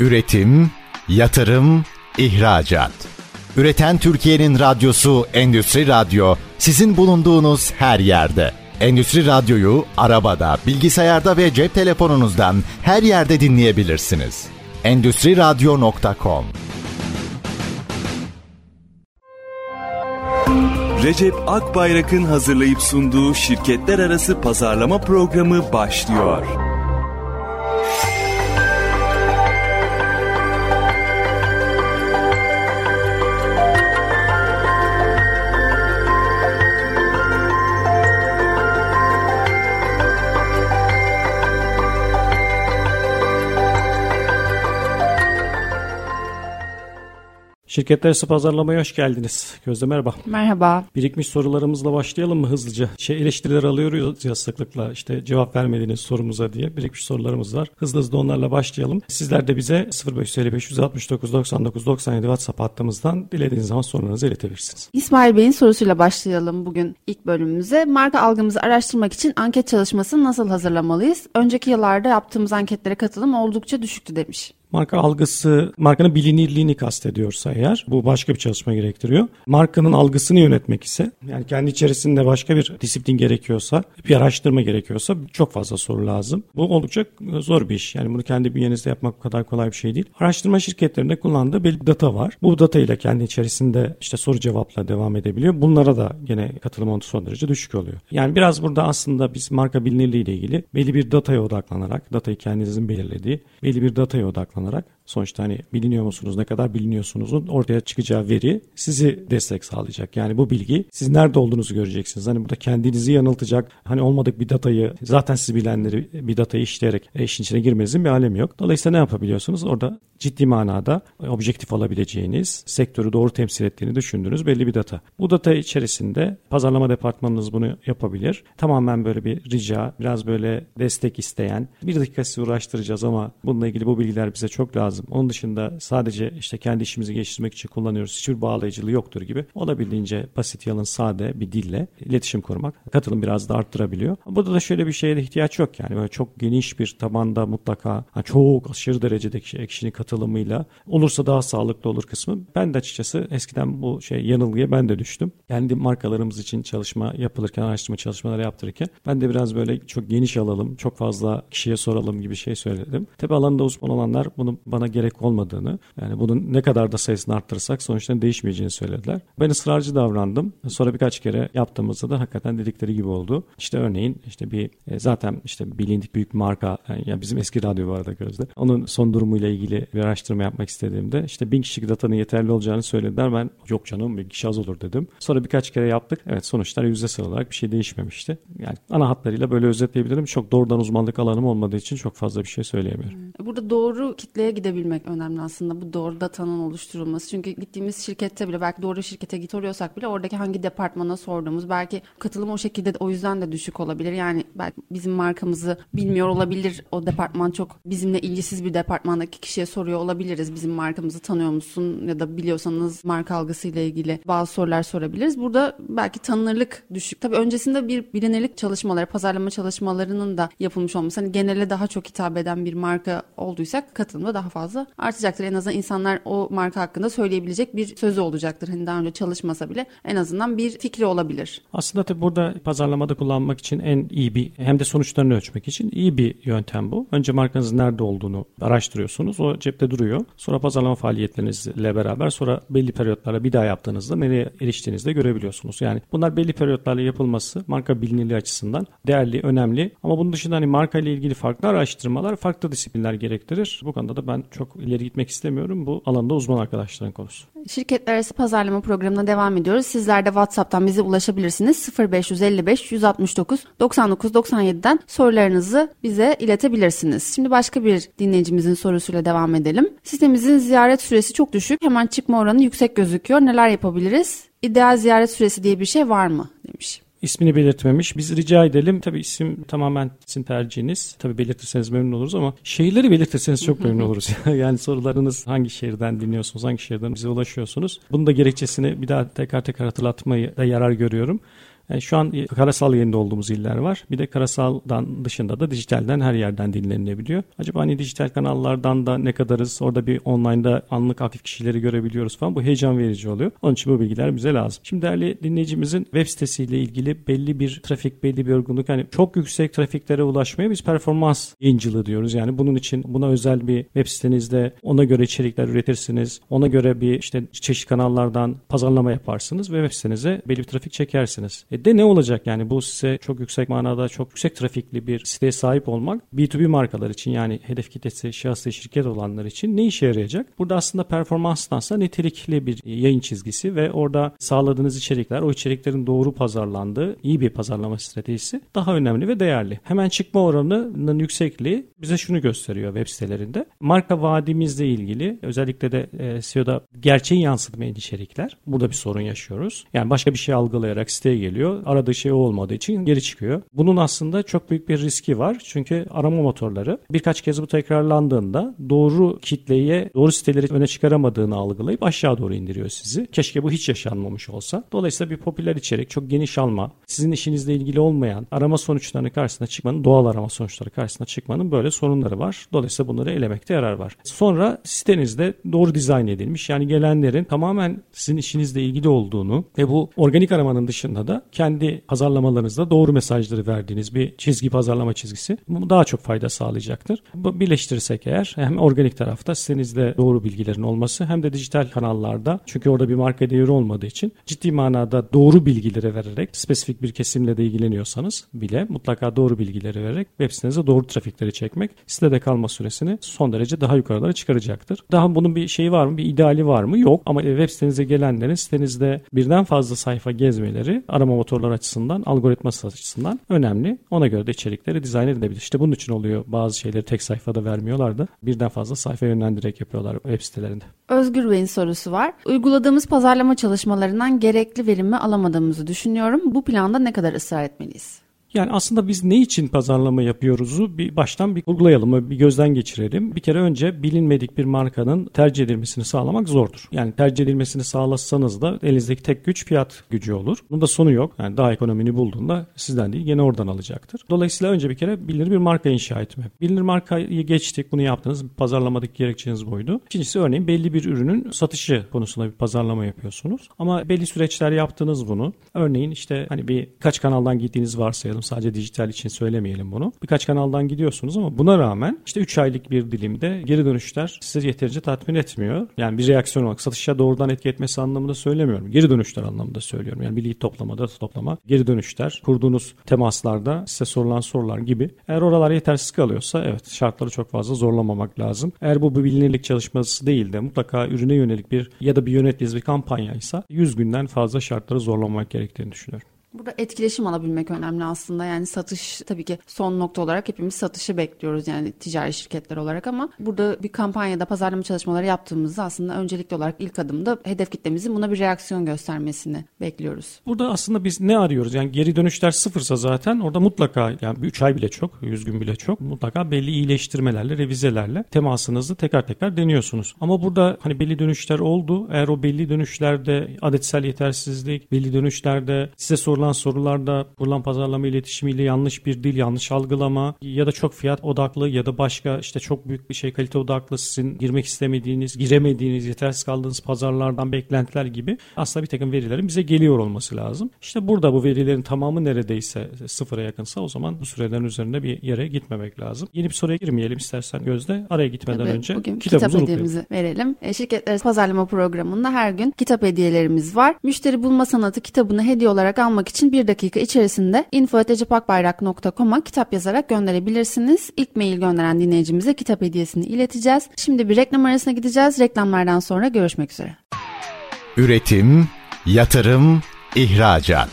Üretim, yatırım, ihracat. Üreten Türkiye'nin radyosu Endüstri Radyo sizin bulunduğunuz her yerde. Endüstri Radyo'yu arabada, bilgisayarda ve cep telefonunuzdan her yerde dinleyebilirsiniz. Endüstri Radyo.com Recep Akbayrak'ın hazırlayıp sunduğu şirketler arası pazarlama programı başlıyor. Şirketler arası pazarlamaya hoş geldiniz. Gözde merhaba. Merhaba. Birikmiş sorularımızla başlayalım mı hızlıca? Şey eleştiriler alıyoruz ya sıklıkla işte cevap vermediğiniz sorumuza diye birikmiş sorularımız var. Hızlı hızlı onlarla başlayalım. Sizler de bize 0555 169 99 97 WhatsApp hattımızdan dilediğiniz zaman sorularınızı iletebilirsiniz. İsmail Bey'in sorusuyla başlayalım bugün ilk bölümümüze. Marka algımızı araştırmak için anket çalışmasını nasıl hazırlamalıyız? Önceki yıllarda yaptığımız anketlere katılım oldukça düşüktü demiş. Marka algısı, markanın bilinirliğini kastediyorsa eğer bu başka bir çalışma gerektiriyor. Markanın algısını yönetmek ise yani kendi içerisinde başka bir disiplin gerekiyorsa, bir araştırma gerekiyorsa çok fazla soru lazım. Bu oldukça zor bir iş. Yani bunu kendi bünyenizde yapmak o kadar kolay bir şey değil. Araştırma şirketlerinde kullandığı belli data var. Bu data ile kendi içerisinde işte soru cevapla devam edebiliyor. Bunlara da gene katılım oranı son derece düşük oluyor. Yani biraz burada aslında biz marka bilinirliği ile ilgili belli bir dataya odaklanarak, datayı kendinizin belirlediği belli bir dataya odaklanarak odaklanarak sonuçta hani biliniyor musunuz ne kadar biliniyorsunuzun ortaya çıkacağı veri sizi destek sağlayacak. Yani bu bilgi siz nerede olduğunuzu göreceksiniz. Hani burada kendinizi yanıltacak hani olmadık bir datayı zaten siz bilenleri bir datayı işleyerek işin içine girmenizin bir alemi yok. Dolayısıyla ne yapabiliyorsunuz? Orada ciddi manada objektif olabileceğiniz, sektörü doğru temsil ettiğini düşündüğünüz belli bir data. Bu data içerisinde pazarlama departmanınız bunu yapabilir. Tamamen böyle bir rica, biraz böyle destek isteyen, bir dakika sizi uğraştıracağız ama bununla ilgili bu bilgiler bize çok lazım. Onun dışında sadece işte kendi işimizi geliştirmek için kullanıyoruz. Hiçbir bağlayıcılığı yoktur gibi. Olabildiğince basit, yalın, sade bir dille iletişim kurmak katılım biraz da arttırabiliyor. Burada da şöyle bir şeye de ihtiyaç yok yani. Böyle çok geniş bir tabanda mutlaka çok aşırı derecede kişinin katılımıyla olursa daha sağlıklı olur kısmı. Ben de açıkçası eskiden bu şey yanılgıya ben de düştüm. Kendi markalarımız için çalışma yapılırken, araştırma çalışmaları yaptırırken ben de biraz böyle çok geniş alalım, çok fazla kişiye soralım gibi şey söyledim. Tabi alanda uzman olanlar bunu bana gerek olmadığını, yani bunun ne kadar da sayısını arttırırsak sonuçta değişmeyeceğini söylediler. Ben ısrarcı davrandım. Sonra birkaç kere yaptığımızda da hakikaten dedikleri gibi oldu. İşte örneğin işte bir e, zaten işte bilindik büyük marka, yani bizim eski radyo vardı Gözde. Onun son durumuyla ilgili bir araştırma yapmak istediğimde işte bin kişilik datanın yeterli olacağını söylediler. Ben yok canım bin kişi az olur dedim. Sonra birkaç kere yaptık. Evet sonuçlar yüzdesel olarak bir şey değişmemişti. Yani ana hatlarıyla böyle özetleyebilirim. Çok doğrudan uzmanlık alanım olmadığı için çok fazla bir şey söyleyemiyorum. Burada doğru kitleye gidebilmek önemli aslında. Bu doğru datanın oluşturulması. Çünkü gittiğimiz şirkette bile belki doğru şirkete git soruyorsak bile oradaki hangi departmana sorduğumuz belki katılım o şekilde o yüzden de düşük olabilir. Yani belki bizim markamızı bilmiyor olabilir. O departman çok bizimle ilgisiz bir departmandaki kişiye soruyor olabiliriz. Bizim markamızı tanıyor musun ya da biliyorsanız marka algısıyla ilgili bazı sorular sorabiliriz. Burada belki tanınırlık düşük. Tabii öncesinde bir bilinirlik çalışmaları, pazarlama çalışmalarının da yapılmış olması. Hani genele daha çok hitap eden bir marka olduysak katılım da daha fazla artacaktır. En azından insanlar o marka hakkında söyleyebilecek bir sözü olacaktır. Hani daha önce çalışmasa bile en azından bir fikri olabilir. Aslında tabii burada pazarlamada kullanmak için en iyi bir hem de sonuçlarını ölçmek için iyi bir yöntem bu. Önce markanızın nerede olduğunu araştırıyorsunuz. O cepte duruyor. Sonra pazarlama faaliyetlerinizle beraber sonra belli periyotlarla bir daha yaptığınızda nereye eriştiğinizde görebiliyorsunuz. Yani bunlar belli periyotlarla yapılması marka bilinirliği açısından değerli, önemli. Ama bunun dışında hani marka ile ilgili farklı araştırmalar farklı disiplinler gerektirir. Bu konuda da ben çok ileri gitmek istemiyorum. Bu alanda uzman arkadaşların konusu. Şirketler arası pazarlama programına devam ediyoruz. Sizler de WhatsApp'tan bize ulaşabilirsiniz. 0555 169 99 97'den sorularınızı bize iletebilirsiniz. Şimdi başka bir dinleyicimizin sorusuyla devam edelim. Sitemizin ziyaret süresi çok düşük. Hemen çıkma oranı yüksek gözüküyor. Neler yapabiliriz? İdeal ziyaret süresi diye bir şey var mı? demiş. İsmini belirtmemiş. Biz rica edelim. Tabii isim tamamen sizin tercihiniz. Tabii belirtirseniz memnun oluruz ama şehirleri belirtirseniz çok memnun oluruz. yani sorularınız hangi şehirden dinliyorsunuz, hangi şehirden bize ulaşıyorsunuz. Bunun da gerekçesini bir daha tekrar tekrar hatırlatmayı da yarar görüyorum. Yani şu an karasal yerinde olduğumuz iller var. Bir de karasaldan dışında da dijitalden her yerden dinlenilebiliyor. Acaba hani dijital kanallardan da ne kadarız? Orada bir online'da anlık aktif kişileri görebiliyoruz falan. Bu heyecan verici oluyor. Onun için bu bilgiler bize lazım. Şimdi değerli dinleyicimizin web sitesiyle ilgili belli bir trafik, belli bir yorgunluk. Hani çok yüksek trafiklere ulaşmaya biz performans yayıncılığı diyoruz. Yani bunun için buna özel bir web sitenizde ona göre içerikler üretirsiniz. Ona göre bir işte çeşitli kanallardan pazarlama yaparsınız ve web sitenize belli bir trafik çekersiniz. E de ne olacak yani bu size çok yüksek manada çok yüksek trafikli bir siteye sahip olmak B2B markalar için yani hedef kitlesi şahsi şirket olanlar için ne işe yarayacak? Burada aslında performanstansa nitelikli bir yayın çizgisi ve orada sağladığınız içerikler o içeriklerin doğru pazarlandığı iyi bir pazarlama stratejisi daha önemli ve değerli. Hemen çıkma oranının yüksekliği bize şunu gösteriyor web sitelerinde. Marka vaadimizle ilgili özellikle de e, SEO'da gerçeği yansıtmayan içerikler. Burada bir sorun yaşıyoruz. Yani başka bir şey algılayarak siteye geliyor. Aradığı şey olmadığı için geri çıkıyor. Bunun aslında çok büyük bir riski var. Çünkü arama motorları birkaç kez bu tekrarlandığında doğru kitleye, doğru siteleri öne çıkaramadığını algılayıp aşağı doğru indiriyor sizi. Keşke bu hiç yaşanmamış olsa. Dolayısıyla bir popüler içerik, çok geniş alma, sizin işinizle ilgili olmayan arama sonuçlarını karşısına çıkmanın, doğal arama sonuçları karşısına çıkmanın böyle sorunları var. Dolayısıyla bunları elemekte yarar var. Sonra sitenizde doğru dizayn edilmiş. Yani gelenlerin tamamen sizin işinizle ilgili olduğunu ve bu organik aramanın dışında da kendi pazarlamalarınızda doğru mesajları verdiğiniz bir çizgi pazarlama çizgisi bu daha çok fayda sağlayacaktır. Bu birleştirirsek eğer hem organik tarafta sitenizde doğru bilgilerin olması hem de dijital kanallarda çünkü orada bir marka değeri olmadığı için ciddi manada doğru bilgileri vererek spesifik bir kesimle de ilgileniyorsanız bile mutlaka doğru bilgileri vererek web sitenize doğru trafikleri çekmek sitede kalma süresini son derece daha yukarılara çıkaracaktır. Daha bunun bir şeyi var mı? Bir ideali var mı? Yok. Ama web sitenize gelenlerin sitenizde birden fazla sayfa gezmeleri arama motorları açısından, algoritması açısından önemli. Ona göre de içerikleri dizayn edilebilir. İşte bunun için oluyor bazı şeyleri tek sayfada vermiyorlar da birden fazla sayfa yönlendirerek yapıyorlar web sitelerinde. Özgür Bey'in sorusu var. Uyguladığımız pazarlama çalışmalarından gerekli verimi alamadığımızı düşünüyorum. Bu planda ne kadar ısrar etmeliyiz? Yani aslında biz ne için pazarlama yapıyoruzu bir baştan bir kurgulayalım, bir gözden geçirelim. Bir kere önce bilinmedik bir markanın tercih edilmesini sağlamak zordur. Yani tercih edilmesini sağlasanız da elinizdeki tek güç fiyat gücü olur. Bunun da sonu yok. Yani daha ekonomini bulduğunda sizden değil gene oradan alacaktır. Dolayısıyla önce bir kere bilinir bir marka inşa etme. Bilinir markayı geçtik bunu yaptınız. Pazarlamadaki gerekçeniz buydu. İkincisi örneğin belli bir ürünün satışı konusunda bir pazarlama yapıyorsunuz. Ama belli süreçler yaptınız bunu. Örneğin işte hani bir kaç kanaldan gittiğiniz varsayalım varsayalım. Sadece dijital için söylemeyelim bunu. Birkaç kanaldan gidiyorsunuz ama buna rağmen işte 3 aylık bir dilimde geri dönüşler sizi yeterince tatmin etmiyor. Yani bir reaksiyon olarak satışa doğrudan etki etmesi anlamında söylemiyorum. Geri dönüşler anlamında söylüyorum. Yani lead toplamada toplama, geri dönüşler, kurduğunuz temaslarda size sorulan sorular gibi. Eğer oralar yetersiz kalıyorsa evet şartları çok fazla zorlamamak lazım. Eğer bu bir bilinirlik çalışması değil de mutlaka ürüne yönelik bir ya da bir yönetmeniz bir kampanyaysa 100 günden fazla şartları zorlamamak gerektiğini düşünüyorum. Burada etkileşim alabilmek önemli aslında. Yani satış tabii ki son nokta olarak hepimiz satışı bekliyoruz yani ticari şirketler olarak ama burada bir kampanyada pazarlama çalışmaları yaptığımızda aslında öncelikli olarak ilk adımda hedef kitlemizin buna bir reaksiyon göstermesini bekliyoruz. Burada aslında biz ne arıyoruz? Yani geri dönüşler sıfırsa zaten orada mutlaka yani 3 ay bile çok, 100 gün bile çok mutlaka belli iyileştirmelerle, revizelerle temasınızı tekrar tekrar deniyorsunuz. Ama burada hani belli dönüşler oldu. Eğer o belli dönüşlerde adetsel yetersizlik, belli dönüşlerde size sor sorulan sorularda kurulan pazarlama iletişimiyle yanlış bir dil, yanlış algılama ya da çok fiyat odaklı ya da başka işte çok büyük bir şey kalite odaklı sizin girmek istemediğiniz, giremediğiniz, yetersiz kaldığınız pazarlardan beklentiler gibi aslında bir takım verilerin bize geliyor olması lazım. İşte burada bu verilerin tamamı neredeyse sıfıra yakınsa o zaman bu sürelerin üzerinde bir yere gitmemek lazım. Yeni bir soruya girmeyelim istersen Gözde. Araya gitmeden Tabii, önce bugün kitap hediyemizi verelim. E, şirketler pazarlama programında her gün kitap hediyelerimiz var. Müşteri bulma sanatı kitabını hediye olarak almak almak için bir dakika içerisinde info.cepakbayrak.com'a kitap yazarak gönderebilirsiniz. İlk mail gönderen dinleyicimize kitap hediyesini ileteceğiz. Şimdi bir reklam arasına gideceğiz. Reklamlardan sonra görüşmek üzere. Üretim, yatırım, ihracat.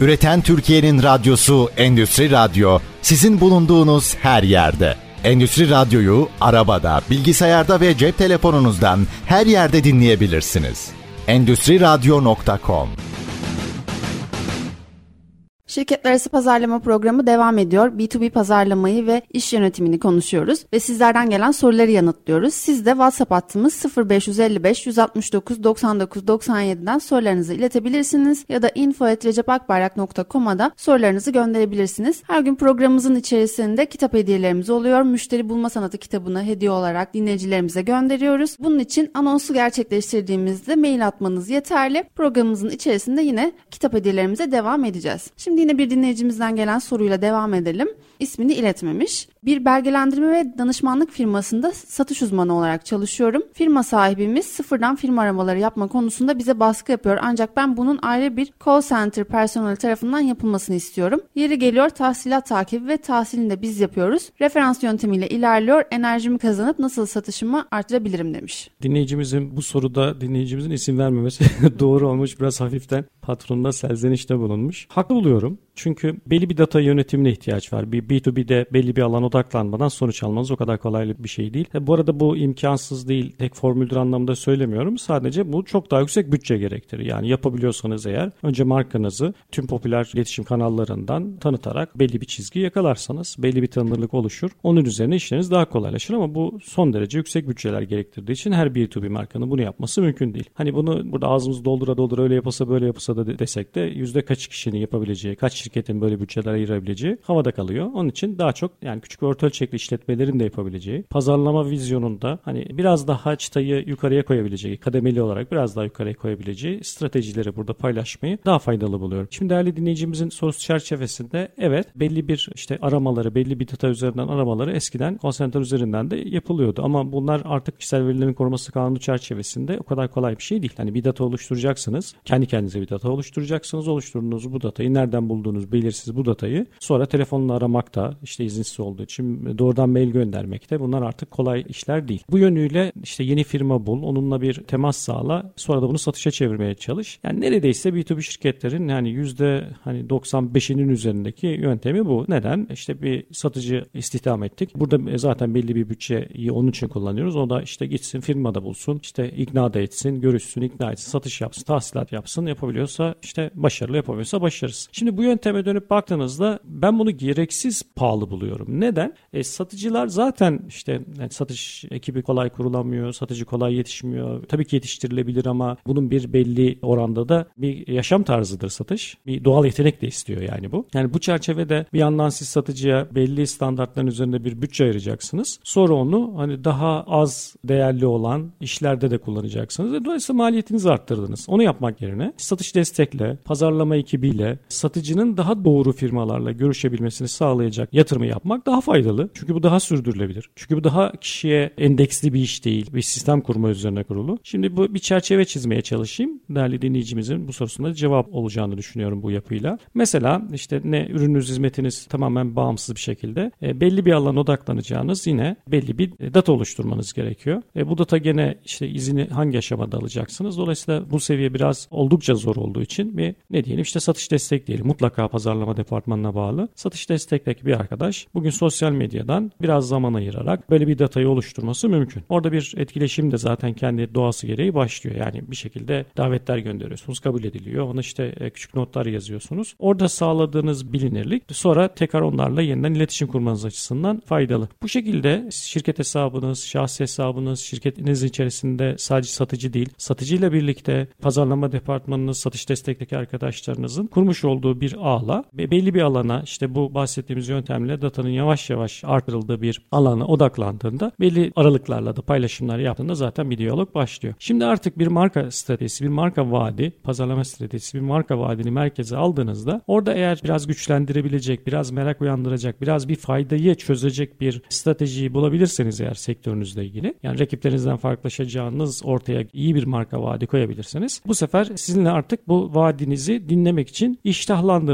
Üreten Türkiye'nin radyosu Endüstri Radyo sizin bulunduğunuz her yerde. Endüstri Radyo'yu arabada, bilgisayarda ve cep telefonunuzdan her yerde dinleyebilirsiniz. Endüstriradyo.com Şirketler arası pazarlama programı devam ediyor. B2B pazarlamayı ve iş yönetimini konuşuyoruz ve sizlerden gelen soruları yanıtlıyoruz. Siz de WhatsApp hattımız 0555 169 99 97'den sorularınızı iletebilirsiniz ya da info.recepakbayrak.com'a da sorularınızı gönderebilirsiniz. Her gün programımızın içerisinde kitap hediyelerimiz oluyor. Müşteri Bulma Sanatı kitabını hediye olarak dinleyicilerimize gönderiyoruz. Bunun için anonsu gerçekleştirdiğimizde mail atmanız yeterli. Programımızın içerisinde yine kitap hediyelerimize devam edeceğiz. Şimdi yine bir dinleyicimizden gelen soruyla devam edelim. İsmini iletmemiş. Bir belgelendirme ve danışmanlık firmasında satış uzmanı olarak çalışıyorum. Firma sahibimiz sıfırdan firma aramaları yapma konusunda bize baskı yapıyor. Ancak ben bunun ayrı bir call center personeli tarafından yapılmasını istiyorum. Yeri geliyor tahsilat takibi ve tahsilini de biz yapıyoruz. Referans yöntemiyle ilerliyor. Enerjimi kazanıp nasıl satışımı artırabilirim demiş. Dinleyicimizin bu soruda dinleyicimizin isim vermemesi doğru olmuş. Biraz hafiften patronuna selzenişte bulunmuş. Haklı buluyorum. Çünkü belli bir data yönetimine ihtiyaç var. Bir B2B'de belli bir alan odaklanmadan sonuç almanız o kadar kolay bir şey değil. E, bu arada bu imkansız değil. Tek formüldür anlamında söylemiyorum. Sadece bu çok daha yüksek bütçe gerektirir. Yani yapabiliyorsanız eğer önce markanızı tüm popüler iletişim kanallarından tanıtarak belli bir çizgi yakalarsanız belli bir tanınırlık oluşur. Onun üzerine işleriniz daha kolaylaşır ama bu son derece yüksek bütçeler gerektirdiği için her B2B markanın bunu yapması mümkün değil. Hani bunu burada ağzımız doldura doldura öyle yapasa böyle yapasa da desek de yüzde kaç kişinin yapabileceği, kaç şirketin böyle bütçeler ayırabileceği havada kalıyor. Onun için daha çok yani küçük ve orta ölçekli işletmelerin de yapabileceği, pazarlama vizyonunda hani biraz daha çıtayı yukarıya koyabileceği, kademeli olarak biraz daha yukarıya koyabileceği stratejileri burada paylaşmayı daha faydalı buluyorum. Şimdi değerli dinleyicimizin sorusu çerçevesinde evet belli bir işte aramaları, belli bir data üzerinden aramaları eskiden call üzerinden de yapılıyordu. Ama bunlar artık kişisel verilerin koruması kanunu çerçevesinde o kadar kolay bir şey değil. Hani bir data oluşturacaksınız. Kendi kendinize bir data oluşturacaksınız. Oluşturduğunuz bu datayı nereden bulduğunuz belirsiz bu datayı sonra telefonla aramakta işte izinsiz olduğu için doğrudan mail göndermekte bunlar artık kolay işler değil. Bu yönüyle işte yeni firma bul, onunla bir temas sağla, sonra da bunu satışa çevirmeye çalış. Yani neredeyse B2B şirketlerin yani yüzde hani 95'inin üzerindeki yöntemi bu. Neden? İşte bir satıcı istihdam ettik. Burada zaten belli bir bütçeyi onun için kullanıyoruz. O da işte gitsin firmada bulsun, işte ikna da etsin, görüşsün, ikna etsin, satış yapsın, tahsilat yapsın. Yapabiliyorsa işte başarılı yapamıyorsa başarırız. Şimdi bu yönteme dönüp baktığınızda ben bunu gereksiz pahalı buluyorum. Neden? E, satıcılar zaten işte yani satış ekibi kolay kurulamıyor, satıcı kolay yetişmiyor. Tabii ki yetiştirilebilir ama bunun bir belli oranda da bir yaşam tarzıdır satış. Bir doğal yetenek de istiyor yani bu. Yani bu çerçevede bir yandan siz satıcıya belli standartların üzerinde bir bütçe ayıracaksınız. Sonra onu hani daha az değerli olan işlerde de kullanacaksınız. Dolayısıyla maliyetinizi arttırdınız. Onu yapmak yerine satış destekle, pazarlama ekibiyle, satıcının daha doğru firmalarla görüşebilmesini sağlayacak yatırımı yapmak daha faydalı. Çünkü bu daha sürdürülebilir. Çünkü bu daha kişiye endeksli bir iş değil. Bir sistem kurma üzerine kurulu. Şimdi bu bir çerçeve çizmeye çalışayım. Değerli dinleyicimizin bu sorusuna cevap olacağını düşünüyorum bu yapıyla. Mesela işte ne ürününüz hizmetiniz tamamen bağımsız bir şekilde e, belli bir alana odaklanacağınız yine belli bir e, data oluşturmanız gerekiyor. E, bu data gene işte izini hangi aşamada alacaksınız? Dolayısıyla bu seviye biraz oldukça zor olduğu için bir ne diyelim işte satış destek diyelim. Mutlaka pazarlama departmanına bağlı. Satış destekteki bir arkadaş bugün sosyal medyadan biraz zaman ayırarak böyle bir datayı oluşturması mümkün. Orada bir etkileşim de zaten kendi doğası gereği başlıyor. Yani bir şekilde davetler gönderiyorsunuz, kabul ediliyor. Ona işte e, küçük notlar yazıyorsunuz. Orada sağladığınız bilinirlik sonra tekrar onlarla yeniden iletişim kurmanız açısından faydalı. Bu şekilde şirket hesabınız, şahsi hesabınız, şirketiniz içerisinde sadece satıcı değil, satıcıyla birlikte pazarlama departmanınız, satış destekteki arkadaşlarınızın kurmuş olduğu bir ağla belli bir alana işte bu bahsettiğimiz yöntemle datanın yavaş yavaş artırıldığı bir alana odaklandığında belli aralıklarla da paylaşımlar yaptığında zaten bir diyalog başlıyor. Şimdi artık bir marka stratejisi, bir marka vaadi, pazarlama stratejisi, bir marka vaadini merkeze aldığınızda orada eğer biraz güçlendirebilecek, biraz merak uyandıracak, biraz bir faydayı çözecek bir stratejiyi bulabilirseniz eğer sektörünüzle ilgili yani rakiplerinizden farklılaşacağınız ortaya iyi bir marka vaadi koyabilirsiniz. Bu sefer sizinle artık bu vaadinizi dinlemek için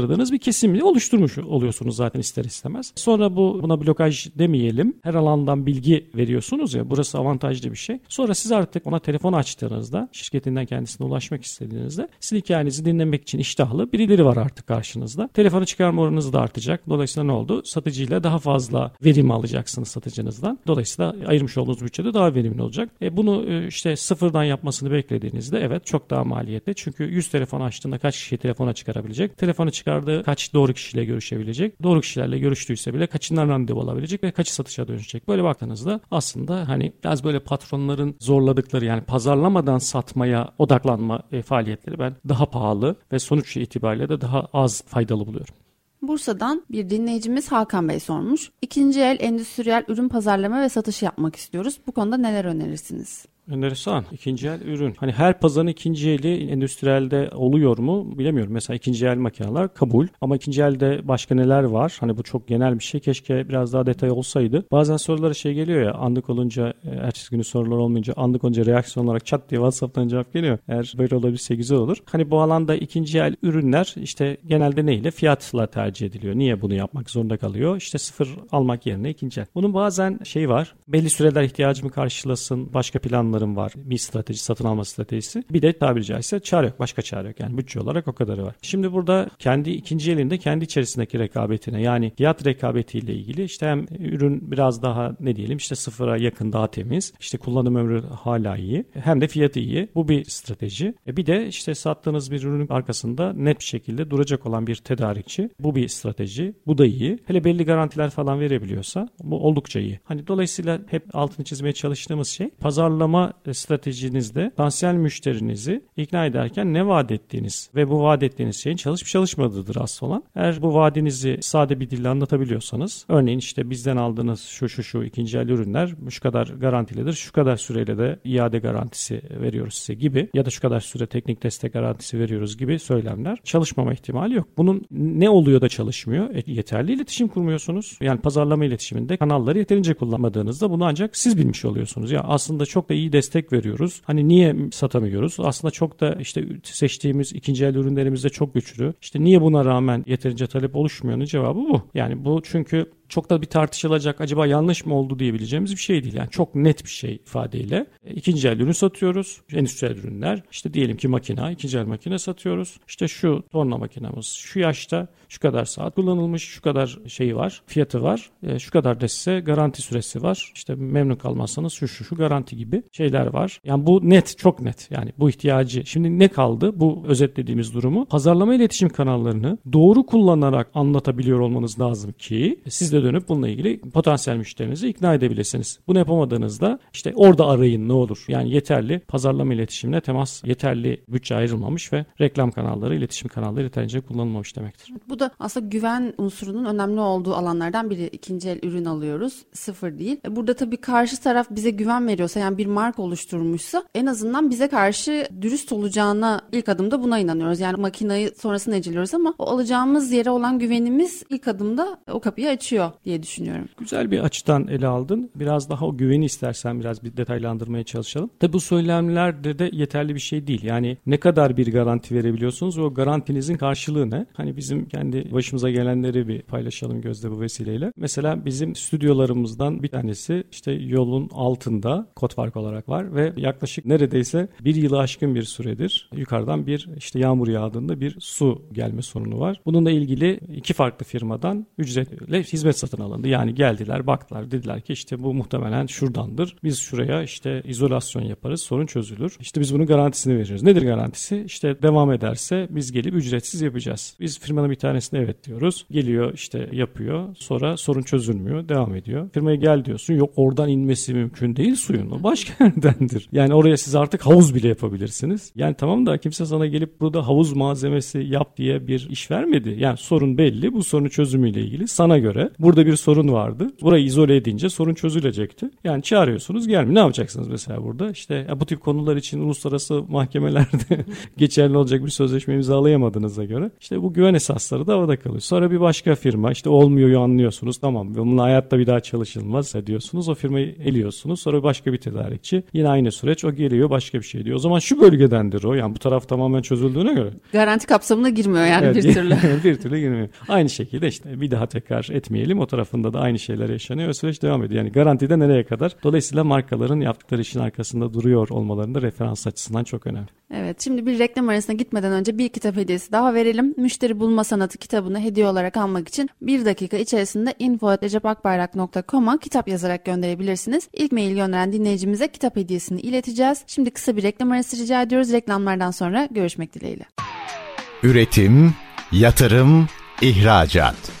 iştahlandırdığınız bir kesimi oluşturmuş oluyorsunuz zaten ister istemez. Sonra bu buna blokaj demeyelim. Her alandan bilgi veriyorsunuz ya burası avantajlı bir şey. Sonra siz artık ona telefon açtığınızda şirketinden kendisine ulaşmak istediğinizde sizin hikayenizi dinlemek için iştahlı birileri var artık karşınızda. Telefonu çıkarma oranınız da artacak. Dolayısıyla ne oldu? Satıcıyla daha fazla verim alacaksınız satıcınızdan. Dolayısıyla ayırmış olduğunuz bütçede daha verimli olacak. E bunu e, işte sıfırdan yapmasını beklediğinizde evet çok daha maliyetli. Çünkü 100 telefon açtığında kaç kişi telefona çıkarabilecek? Telefonu çıkar dışarıda kaç doğru kişiyle görüşebilecek? Doğru kişilerle görüştüyse bile kaçından randevu alabilecek ve kaçı satışa dönüşecek? Böyle baktığınızda aslında hani biraz böyle patronların zorladıkları yani pazarlamadan satmaya odaklanma e, faaliyetleri ben daha pahalı ve sonuç itibariyle de daha az faydalı buluyorum. Bursa'dan bir dinleyicimiz Hakan Bey sormuş. İkinci el endüstriyel ürün pazarlama ve satışı yapmak istiyoruz. Bu konuda neler önerirsiniz? Enteresan. İkinci el ürün. Hani her pazarın ikinci eli endüstriyelde oluyor mu bilemiyorum. Mesela ikinci el makineler kabul. Ama ikinci elde başka neler var? Hani bu çok genel bir şey. Keşke biraz daha detay olsaydı. Bazen sorulara şey geliyor ya anlık olunca e, ertesi günü sorular olmayınca anlık olunca reaksiyon olarak çat diye WhatsApp'tan cevap geliyor. Eğer böyle olabilse güzel olur. Hani bu alanda ikinci el ürünler işte genelde neyle? Fiyatla tercih ediliyor. Niye bunu yapmak zorunda kalıyor? İşte sıfır almak yerine ikinci el. Bunun bazen şey var. Belli süreler ihtiyacımı karşılasın. Başka planları planlarım var. Bir strateji, satın alma stratejisi. Bir de tabiri caizse çare yok. Başka çare yok. Yani bütçe olarak o kadarı var. Şimdi burada kendi ikinci elinde kendi içerisindeki rekabetine yani fiyat rekabetiyle ilgili işte hem ürün biraz daha ne diyelim işte sıfıra yakın daha temiz. işte kullanım ömrü hala iyi. Hem de fiyatı iyi. Bu bir strateji. E bir de işte sattığınız bir ürünün arkasında net bir şekilde duracak olan bir tedarikçi. Bu bir strateji. Bu da iyi. Hele belli garantiler falan verebiliyorsa bu oldukça iyi. Hani dolayısıyla hep altını çizmeye çalıştığımız şey pazarlama stratejinizde potansiyel müşterinizi ikna ederken ne vaat ettiğiniz ve bu vaat ettiğiniz şeyin çalışıp çalışmadığıdır asıl olan. Eğer bu vaadinizi sade bir dille anlatabiliyorsanız örneğin işte bizden aldığınız şu şu şu ikinci el ürünler şu kadar garantilidir şu kadar süreyle de iade garantisi veriyoruz size gibi ya da şu kadar süre teknik destek garantisi veriyoruz gibi söylemler çalışmama ihtimali yok. Bunun ne oluyor da çalışmıyor? E, yeterli iletişim kurmuyorsunuz. Yani pazarlama iletişiminde kanalları yeterince kullanmadığınızda bunu ancak siz bilmiş oluyorsunuz. Ya aslında çok da iyi destek veriyoruz. Hani niye satamıyoruz? Aslında çok da işte seçtiğimiz ikinci el ürünlerimiz de çok güçlü. İşte niye buna rağmen yeterince talep oluşmuyor'nun cevabı bu. Yani bu çünkü çok da bir tartışılacak acaba yanlış mı oldu diyebileceğimiz bir şey değil. Yani çok net bir şey ifadeyle. E, ikinci el ürün satıyoruz. Endüstriyel ürünler. İşte diyelim ki makina, ikinci el makine satıyoruz. İşte şu torna makinamız şu yaşta şu kadar saat kullanılmış, şu kadar şeyi var, fiyatı var. E, şu kadar da size garanti süresi var. İşte memnun kalmazsanız şu şu şu garanti gibi şeyler var. Yani bu net, çok net. Yani bu ihtiyacı. Şimdi ne kaldı? Bu özetlediğimiz durumu pazarlama iletişim kanallarını doğru kullanarak anlatabiliyor olmanız lazım ki siz de dönüp bununla ilgili potansiyel müşterinizi ikna edebilirsiniz. Bunu yapamadığınızda işte orada arayın ne olur. Yani yeterli pazarlama iletişimine temas, yeterli bütçe ayrılmamış ve reklam kanalları, iletişim kanalları yeterince kullanılmamış demektir. Bu da aslında güven unsurunun önemli olduğu alanlardan biri. İkinci el ürün alıyoruz. Sıfır değil. E, burada tabii karşı taraf bize güven veriyorsa yani bir marka oluşturmuşsa en azından bize karşı dürüst olacağına ilk adımda buna inanıyoruz. Yani makinayı sonrasında neciliyoruz ama o alacağımız yere olan güvenimiz ilk adımda o kapıyı açıyor diye düşünüyorum. Güzel bir açıdan ele aldın. Biraz daha o güveni istersen biraz bir detaylandırmaya çalışalım. Tabi bu söylemlerde de yeterli bir şey değil. Yani ne kadar bir garanti verebiliyorsunuz o garantinizin karşılığı ne? Hani bizim kendi başımıza gelenleri bir paylaşalım Gözde bu vesileyle. Mesela bizim stüdyolarımızdan bir tanesi işte yolun altında kod fark olarak var ve yaklaşık neredeyse bir yılı aşkın bir süredir yukarıdan bir işte yağmur yağdığında bir su gelme sorunu var. Bununla ilgili iki farklı firmadan ücretle hizmet satın alındı. Yani geldiler baktılar dediler ki işte bu muhtemelen şuradandır. Biz şuraya işte izolasyon yaparız sorun çözülür. İşte biz bunun garantisini veriyoruz. Nedir garantisi? İşte devam ederse biz gelip ücretsiz yapacağız. Biz firmanın bir tanesine evet diyoruz. Geliyor işte yapıyor. Sonra sorun çözülmüyor. Devam ediyor. Firmaya gel diyorsun. Yok oradan inmesi mümkün değil suyun. O başka yerdendir. Yani oraya siz artık havuz bile yapabilirsiniz. Yani tamam da kimse sana gelip burada havuz malzemesi yap diye bir iş vermedi. Yani sorun belli. Bu sorunu çözümüyle ilgili sana göre Burada bir sorun vardı. Burayı izole edince sorun çözülecekti. Yani çağırıyorsunuz gelmiyor. Ne yapacaksınız mesela burada? İşte ya bu tip konular için uluslararası mahkemelerde geçerli olacak bir sözleşme imzalayamadığınıza göre işte bu güven esasları da havada kalıyor. Sonra bir başka firma işte olmuyor anlıyorsunuz. Tamam bununla hayatta bir daha çalışılmaz diyorsunuz. O firmayı eliyorsunuz. Sonra başka bir tedarikçi. Yine aynı süreç. O geliyor başka bir şey diyor. O zaman şu bölgedendir o. Yani bu taraf tamamen çözüldüğüne göre. Garanti kapsamına girmiyor yani evet, bir türlü. bir türlü girmiyor. Aynı şekilde işte bir daha tekrar etmeyelim etmeyelim. O tarafında da aynı şeyler yaşanıyor. O süreç devam ediyor. Yani garantide nereye kadar? Dolayısıyla markaların yaptıkları işin arkasında duruyor olmalarında referans açısından çok önemli. Evet şimdi bir reklam arasına gitmeden önce bir kitap hediyesi daha verelim. Müşteri Bulma Sanatı kitabını hediye olarak almak için bir dakika içerisinde info.recepakbayrak.com'a kitap yazarak gönderebilirsiniz. İlk mail gönderen dinleyicimize kitap hediyesini ileteceğiz. Şimdi kısa bir reklam arası rica ediyoruz. Reklamlardan sonra görüşmek dileğiyle. Üretim, yatırım, ihracat.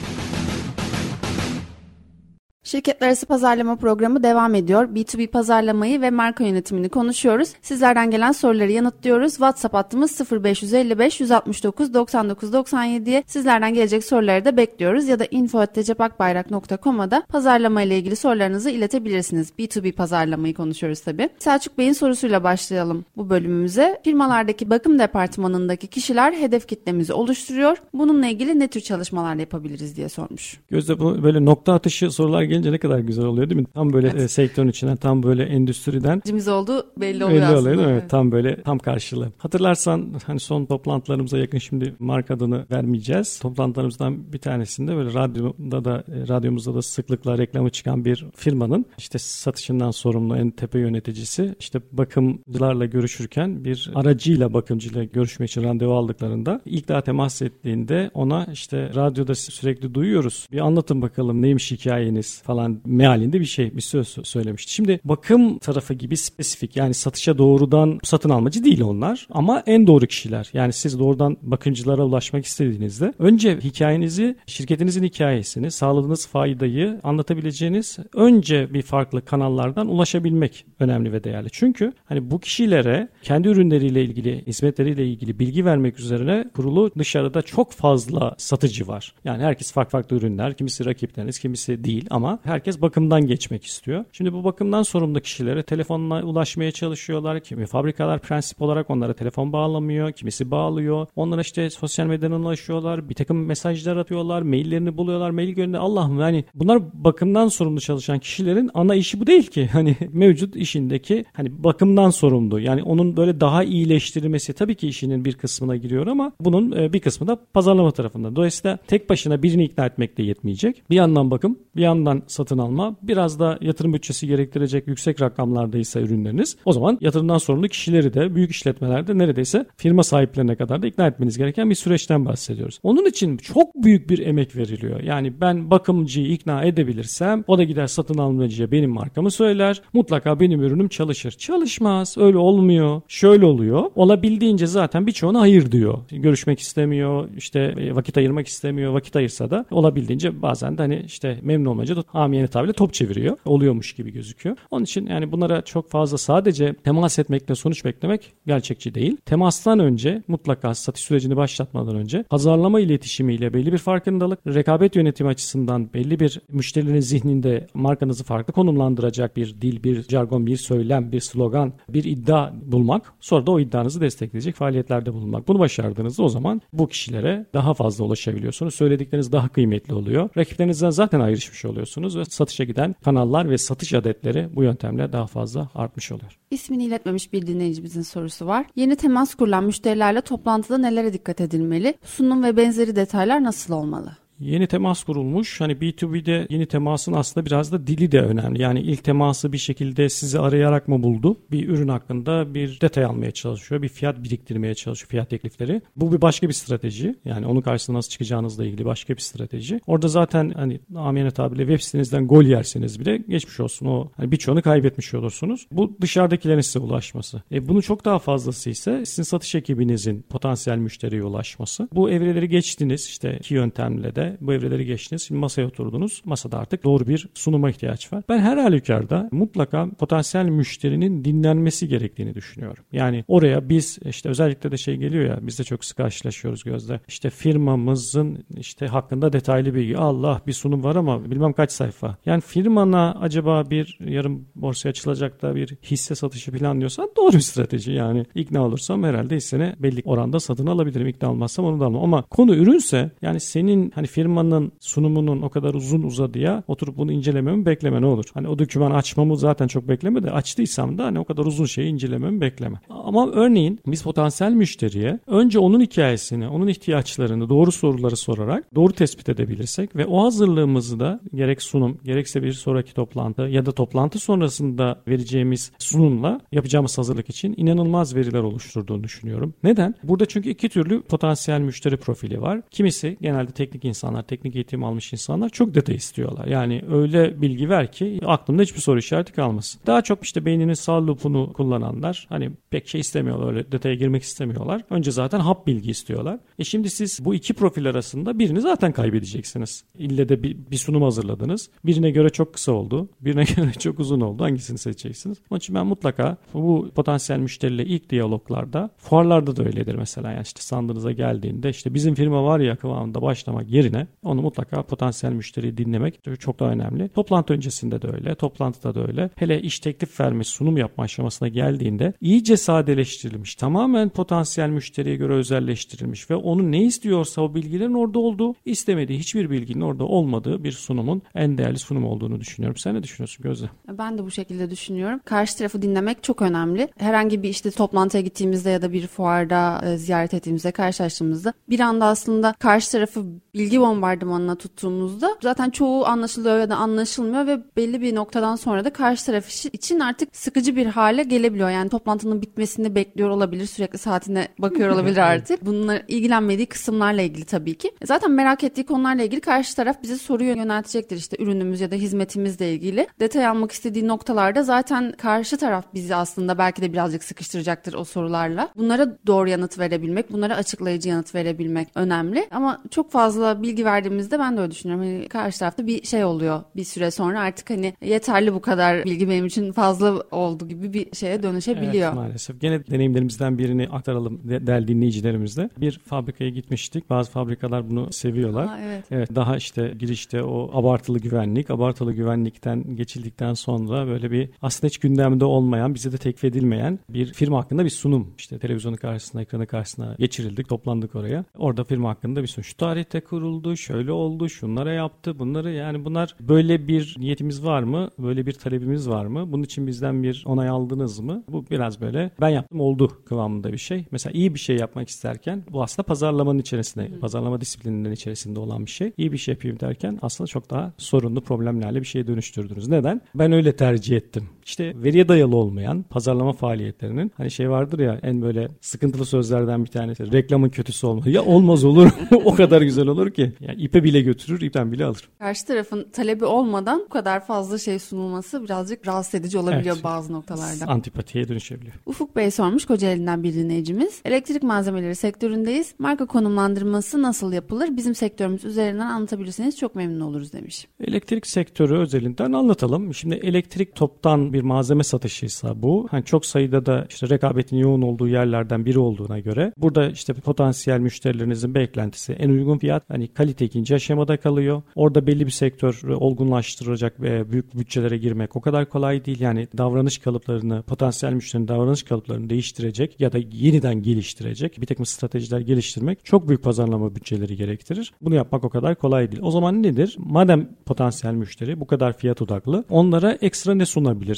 Şirketler arası pazarlama programı devam ediyor. B2B pazarlamayı ve marka yönetimini konuşuyoruz. Sizlerden gelen soruları yanıtlıyoruz. WhatsApp hattımız 0555 169 99 97'ye sizlerden gelecek soruları da bekliyoruz. Ya da info.tecepakbayrak.com'a da pazarlama ile ilgili sorularınızı iletebilirsiniz. B2B pazarlamayı konuşuyoruz tabii. Selçuk Bey'in sorusuyla başlayalım bu bölümümüze. Firmalardaki bakım departmanındaki kişiler hedef kitlemizi oluşturuyor. Bununla ilgili ne tür çalışmalar yapabiliriz diye sormuş. Gözde bu böyle nokta atışı sorular gelince ne kadar güzel oluyor değil mi? Tam böyle evet. e, sektörün içinden, tam böyle endüstriden. Cimiz oldu belli oluyor belli aslında. Oluyor, mi? Evet. Tam böyle tam karşılığı. Hatırlarsan hani son toplantılarımıza yakın şimdi marka adını vermeyeceğiz. Toplantılarımızdan bir tanesinde böyle radyoda da e, radyomuzda da sıklıkla reklamı çıkan bir firmanın işte satışından sorumlu en tepe yöneticisi işte bakımcılarla görüşürken bir aracıyla bakımcıyla görüşmek için randevu aldıklarında ilk daha temas ettiğinde ona işte radyoda sürekli duyuyoruz. Bir anlatın bakalım neymiş hikayeniz falan mealinde bir şey bir söz söylemişti. Şimdi bakım tarafı gibi spesifik yani satışa doğrudan satın almacı değil onlar ama en doğru kişiler. Yani siz doğrudan bakımcılara ulaşmak istediğinizde önce hikayenizi, şirketinizin hikayesini, sağladığınız faydayı anlatabileceğiniz önce bir farklı kanallardan ulaşabilmek önemli ve değerli. Çünkü hani bu kişilere kendi ürünleriyle ilgili, hizmetleriyle ilgili bilgi vermek üzerine kurulu dışarıda çok fazla satıcı var. Yani herkes farklı farklı ürünler, kimisi rakipleriniz, kimisi değil ama herkes bakımdan geçmek istiyor. Şimdi bu bakımdan sorumlu kişilere telefonla ulaşmaya çalışıyorlar. Kimi fabrikalar prensip olarak onlara telefon bağlamıyor. Kimisi bağlıyor. Onlara işte sosyal medyadan ulaşıyorlar. Bir takım mesajlar atıyorlar. Maillerini buluyorlar. Mail gönderdi. Allah'ım yani bunlar bakımdan sorumlu çalışan kişilerin ana işi bu değil ki. Hani mevcut işindeki hani bakımdan sorumlu. Yani onun böyle daha iyileştirilmesi tabii ki işinin bir kısmına giriyor ama bunun e, bir kısmı da pazarlama tarafında. Dolayısıyla tek başına birini ikna etmek de yetmeyecek. Bir yandan bakım, bir yandan satın alma biraz da yatırım bütçesi gerektirecek yüksek rakamlardaysa ürünleriniz o zaman yatırımdan sorumlu kişileri de büyük işletmelerde neredeyse firma sahiplerine kadar da ikna etmeniz gereken bir süreçten bahsediyoruz. Onun için çok büyük bir emek veriliyor. Yani ben bakımcıyı ikna edebilirsem o da gider satın almacıya benim markamı söyler. Mutlaka benim ürünüm çalışır. Çalışmaz. Öyle olmuyor. Şöyle oluyor. Olabildiğince zaten birçoğuna hayır diyor. Görüşmek istemiyor. işte e, vakit ayırmak istemiyor. Vakit ayırsa da olabildiğince bazen de hani işte memnun olmayınca da amiyane tabirle top çeviriyor. Oluyormuş gibi gözüküyor. Onun için yani bunlara çok fazla sadece temas etmekle sonuç beklemek gerçekçi değil. Temastan önce mutlaka satış sürecini başlatmadan önce pazarlama iletişimiyle belli bir farkındalık, rekabet yönetimi açısından belli bir müşterilerin zihninde markanızı farklı konumlandıracak bir dil, bir jargon, bir söylem, bir slogan, bir iddia bulmak. Sonra da o iddianızı destekleyecek faaliyetlerde bulunmak. Bunu başardığınızda o zaman bu kişilere daha fazla ulaşabiliyorsunuz. Söyledikleriniz daha kıymetli oluyor. Rakiplerinizden zaten ayrışmış oluyorsunuz ve satışa giden kanallar ve satış adetleri bu yöntemle daha fazla artmış oluyor. İsmini iletmemiş bir dinleyicimizin sorusu var. Yeni temas kurulan müşterilerle toplantıda nelere dikkat edilmeli? Sunum ve benzeri detaylar nasıl olmalı? Yeni temas kurulmuş. Hani B2B'de yeni temasın aslında biraz da dili de önemli. Yani ilk teması bir şekilde sizi arayarak mı buldu? Bir ürün hakkında bir detay almaya çalışıyor. Bir fiyat biriktirmeye çalışıyor. Fiyat teklifleri. Bu bir başka bir strateji. Yani onun karşısına nasıl çıkacağınızla ilgili başka bir strateji. Orada zaten hani amiyane tabirle web sitenizden gol yerseniz bile geçmiş olsun. O hani birçoğunu kaybetmiş olursunuz. Bu dışarıdakilerin size ulaşması. E bunu çok daha fazlası ise sizin satış ekibinizin potansiyel müşteriye ulaşması. Bu evreleri geçtiniz işte iki yöntemle de bu evreleri geçtiniz. Şimdi masaya oturdunuz. Masada artık doğru bir sunuma ihtiyaç var. Ben her halükarda mutlaka potansiyel müşterinin dinlenmesi gerektiğini düşünüyorum. Yani oraya biz işte özellikle de şey geliyor ya biz de çok sık karşılaşıyoruz gözde. İşte firmamızın işte hakkında detaylı bilgi. Allah bir sunum var ama bilmem kaç sayfa. Yani firmana acaba bir yarım borsaya açılacak da bir hisse satışı planlıyorsan doğru bir strateji. Yani ikna olursam herhalde hissene belli oranda satın alabilirim. İkna olmazsam onu da almam. Ama konu ürünse yani senin hani firmanın sunumunun o kadar uzun uzadıya oturup bunu incelememi bekleme ne olur. Hani o doküman açmamı zaten çok bekleme de açtıysam da hani o kadar uzun şeyi incelememi bekleme. Ama örneğin biz potansiyel müşteriye önce onun hikayesini, onun ihtiyaçlarını doğru soruları sorarak doğru tespit edebilirsek ve o hazırlığımızı da gerek sunum gerekse bir sonraki toplantı ya da toplantı sonrasında vereceğimiz sunumla yapacağımız hazırlık için inanılmaz veriler oluşturduğunu düşünüyorum. Neden? Burada çünkü iki türlü potansiyel müşteri profili var. Kimisi genelde teknik insan insanlar, teknik eğitim almış insanlar çok detay istiyorlar. Yani öyle bilgi ver ki aklımda hiçbir soru işareti kalmasın. Daha çok işte beyninin sağ lupunu kullananlar hani pek şey istemiyorlar öyle detaya girmek istemiyorlar. Önce zaten hap bilgi istiyorlar. E şimdi siz bu iki profil arasında birini zaten kaybedeceksiniz. İlle de bir, bir sunum hazırladınız. Birine göre çok kısa oldu. Birine göre çok uzun oldu. Hangisini seçeceksiniz? Onun için ben mutlaka bu potansiyel müşteriyle ilk diyaloglarda fuarlarda da öyledir mesela. Yani işte sandığınıza geldiğinde işte bizim firma var ya kıvamında başlamak yerine onu mutlaka potansiyel müşteriyi dinlemek çok daha önemli. Toplantı öncesinde de öyle. Toplantıda da öyle. Hele iş teklif verme, sunum yapma aşamasına geldiğinde iyice sadeleştirilmiş. Tamamen potansiyel müşteriye göre özelleştirilmiş ve onun ne istiyorsa o bilgilerin orada olduğu, istemediği hiçbir bilginin orada olmadığı bir sunumun en değerli sunum olduğunu düşünüyorum. Sen ne düşünüyorsun Gözde? Ben de bu şekilde düşünüyorum. Karşı tarafı dinlemek çok önemli. Herhangi bir işte toplantıya gittiğimizde ya da bir fuarda e, ziyaret ettiğimizde, karşılaştığımızda bir anda aslında karşı tarafı bilgi bombardımanına tuttuğumuzda zaten çoğu anlaşılıyor ya da anlaşılmıyor ve belli bir noktadan sonra da karşı taraf için artık sıkıcı bir hale gelebiliyor. Yani toplantının bitmesini bekliyor olabilir, sürekli saatine bakıyor olabilir artık. Bunlar ilgilenmediği kısımlarla ilgili tabii ki. Zaten merak ettiği konularla ilgili karşı taraf bize soruyu yöneltecektir işte ürünümüz ya da hizmetimizle ilgili. Detay almak istediği noktalarda zaten karşı taraf bizi aslında belki de birazcık sıkıştıracaktır o sorularla. Bunlara doğru yanıt verebilmek, bunlara açıklayıcı yanıt verebilmek önemli. Ama çok fazla bilgi verdiğimizde ben de öyle düşünüyorum. Hani karşı tarafta bir şey oluyor bir süre sonra artık hani yeterli bu kadar bilgi benim için fazla oldu gibi bir şeye dönüşebiliyor. Evet maalesef. Gene deneyimlerimizden birini aktaralım değerli dinleyicilerimizle. Bir fabrikaya gitmiştik. Bazı fabrikalar bunu seviyorlar. Aa, evet. evet. Daha işte girişte o abartılı güvenlik, abartılı güvenlikten geçildikten sonra böyle bir aslında hiç gündemde olmayan, bize de teklif edilmeyen bir firma hakkında bir sunum. İşte televizyonun karşısına, ekranı karşısına geçirildik, toplandık oraya. Orada firma hakkında bir sunum. Şu tarihte kuruldu, şöyle oldu, şunlara yaptı, bunları yani bunlar böyle bir niyetimiz var mı? Böyle bir talebimiz var mı? Bunun için bizden bir onay aldınız mı? Bu biraz böyle ben yaptım oldu kıvamında bir şey. Mesela iyi bir şey yapmak isterken bu aslında pazarlamanın içerisinde, Hı. pazarlama disiplininin içerisinde olan bir şey. İyi bir şey yapayım derken aslında çok daha sorunlu problemlerle bir şeye dönüştürdünüz. Neden? Ben öyle tercih ettim. İşte veriye dayalı olmayan pazarlama faaliyetlerinin hani şey vardır ya en böyle sıkıntılı sözlerden bir tanesi reklamın kötüsü olma. Ya olmaz olur o kadar güzel olur ki. Yani ipe bile götürür ipten bile alır. Karşı tarafın talebi olmadan bu kadar fazla şey sunulması birazcık rahatsız edici olabiliyor evet. bazı noktalarda. Antipatiye dönüşebiliyor. Ufuk Bey sormuş Kocaeli'nden bir dinleyicimiz. Elektrik malzemeleri sektöründeyiz. Marka konumlandırması nasıl yapılır? Bizim sektörümüz üzerinden anlatabilirseniz çok memnun oluruz demiş. Elektrik sektörü özelinden anlatalım. Şimdi elektrik toptan bir malzeme satışıysa bu. Hani çok sayıda da işte rekabetin yoğun olduğu yerlerden biri olduğuna göre burada işte potansiyel müşterilerinizin beklentisi en uygun fiyat hani kalite ikinci aşamada kalıyor. Orada belli bir sektör olgunlaştıracak ve büyük bütçelere girmek o kadar kolay değil. Yani davranış kalıplarını, potansiyel müşterinin davranış kalıplarını değiştirecek ya da yeniden geliştirecek bir takım stratejiler geliştirmek çok büyük pazarlama bütçeleri gerektirir. Bunu yapmak o kadar kolay değil. O zaman nedir? Madem potansiyel müşteri bu kadar fiyat odaklı onlara ekstra ne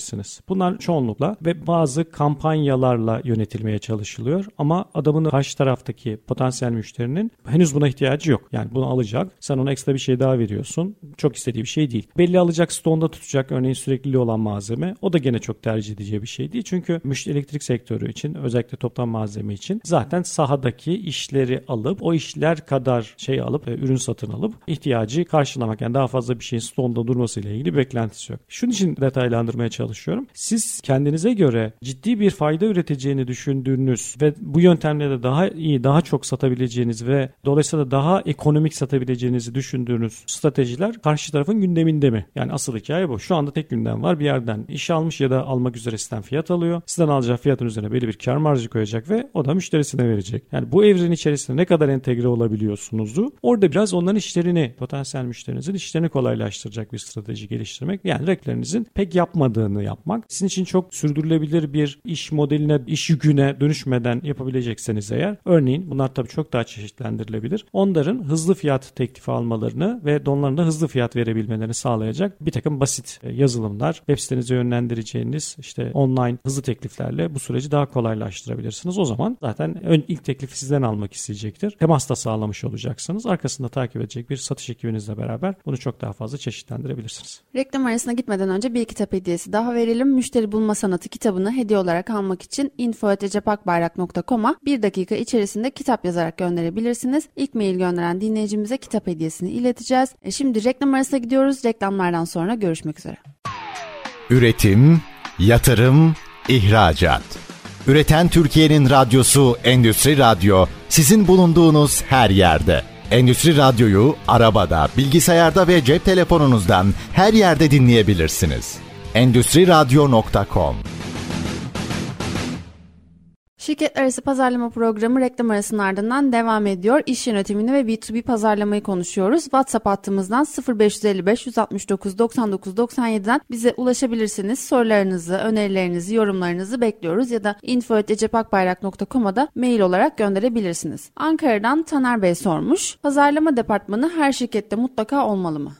sunabilirsiniz? Bunlar çoğunlukla ve bazı kampanyalarla yönetilmeye çalışılıyor ama adamın karşı taraftaki potansiyel müşterinin henüz buna ihtiyacı yok. Yani bunu alacak. Sen ona ekstra bir şey daha veriyorsun. Çok istediği bir şey değil. Belli alacak stoğunda tutacak örneğin sürekliliği olan malzeme. O da gene çok tercih edeceği bir şey değil. Çünkü müşteri elektrik sektörü için özellikle toptan malzeme için zaten sahadaki işleri alıp o işler kadar şey alıp e, ürün satın alıp ihtiyacı karşılamak yani daha fazla bir şeyin stoğunda durması ile ilgili beklentisi yok. Şunun için detaylandırmaya çalışıyorum. Siz kendinize göre ciddi bir fayda üreteceğini düşündüğünüz ve bu yöntemle de daha iyi, daha çok satabileceğiniz ve dolayısıyla daha ekonomik satabileceğinizi düşündüğünüz stratejiler karşı tarafın gündeminde mi? Yani asıl hikaye bu. Şu anda tek gündem var. Bir yerden iş almış ya da almak üzere sizden fiyat alıyor. Sizden alacağı fiyatın üzerine belli bir kar marjı koyacak ve o da müşterisine verecek. Yani bu evren içerisinde ne kadar entegre olabiliyorsunuzdu? Orada biraz onların işlerini, potansiyel müşterinizin işlerini kolaylaştıracak bir strateji geliştirmek. Yani rakiplerinizin pek yapmadığını yapmak. Sizin için çok sürdürülebilir bir iş modeline, iş yüküne dönüşmeden yapabilecekseniz eğer. Örneğin bunlar tabii çok daha çeşitlendirilebilir. Onların hızlı fiyat teklifi almalarını ve onların hızlı fiyat verebilmelerini sağlayacak bir takım basit e, yazılımlar, web sitenize yönlendireceğiniz işte online hızlı tekliflerle bu süreci daha kolaylaştırabilirsiniz. O zaman zaten ön ilk teklifi sizden almak isteyecektir. Temas da sağlamış olacaksınız. Arkasında takip edecek bir satış ekibinizle beraber bunu çok daha fazla çeşitlendirebilirsiniz. Reklam arasına gitmeden önce bir kitap hediyesi daha verelim. Müşteri Bulma Sanatı kitabını hediye olarak almak için info.cepakbayrak.com'a bir dakika içerisinde kitap yazarak gönderebilirsiniz. İlk mail gönderen dinleyici dinleyicimize kitap hediyesini ileteceğiz. E şimdi reklam arasına gidiyoruz. Reklamlardan sonra görüşmek üzere. Üretim, yatırım, ihracat. Üreten Türkiye'nin radyosu Endüstri Radyo sizin bulunduğunuz her yerde. Endüstri Radyo'yu arabada, bilgisayarda ve cep telefonunuzdan her yerde dinleyebilirsiniz. Endüstri Radyo.com Şirketler arası pazarlama programı reklam arasının ardından devam ediyor. İş yönetimini ve B2B pazarlamayı konuşuyoruz. WhatsApp hattımızdan 0555 169 99 97'den bize ulaşabilirsiniz. Sorularınızı, önerilerinizi, yorumlarınızı bekliyoruz ya da info.ecepakbayrak.com'a da mail olarak gönderebilirsiniz. Ankara'dan Taner Bey sormuş. Pazarlama departmanı her şirkette mutlaka olmalı mı?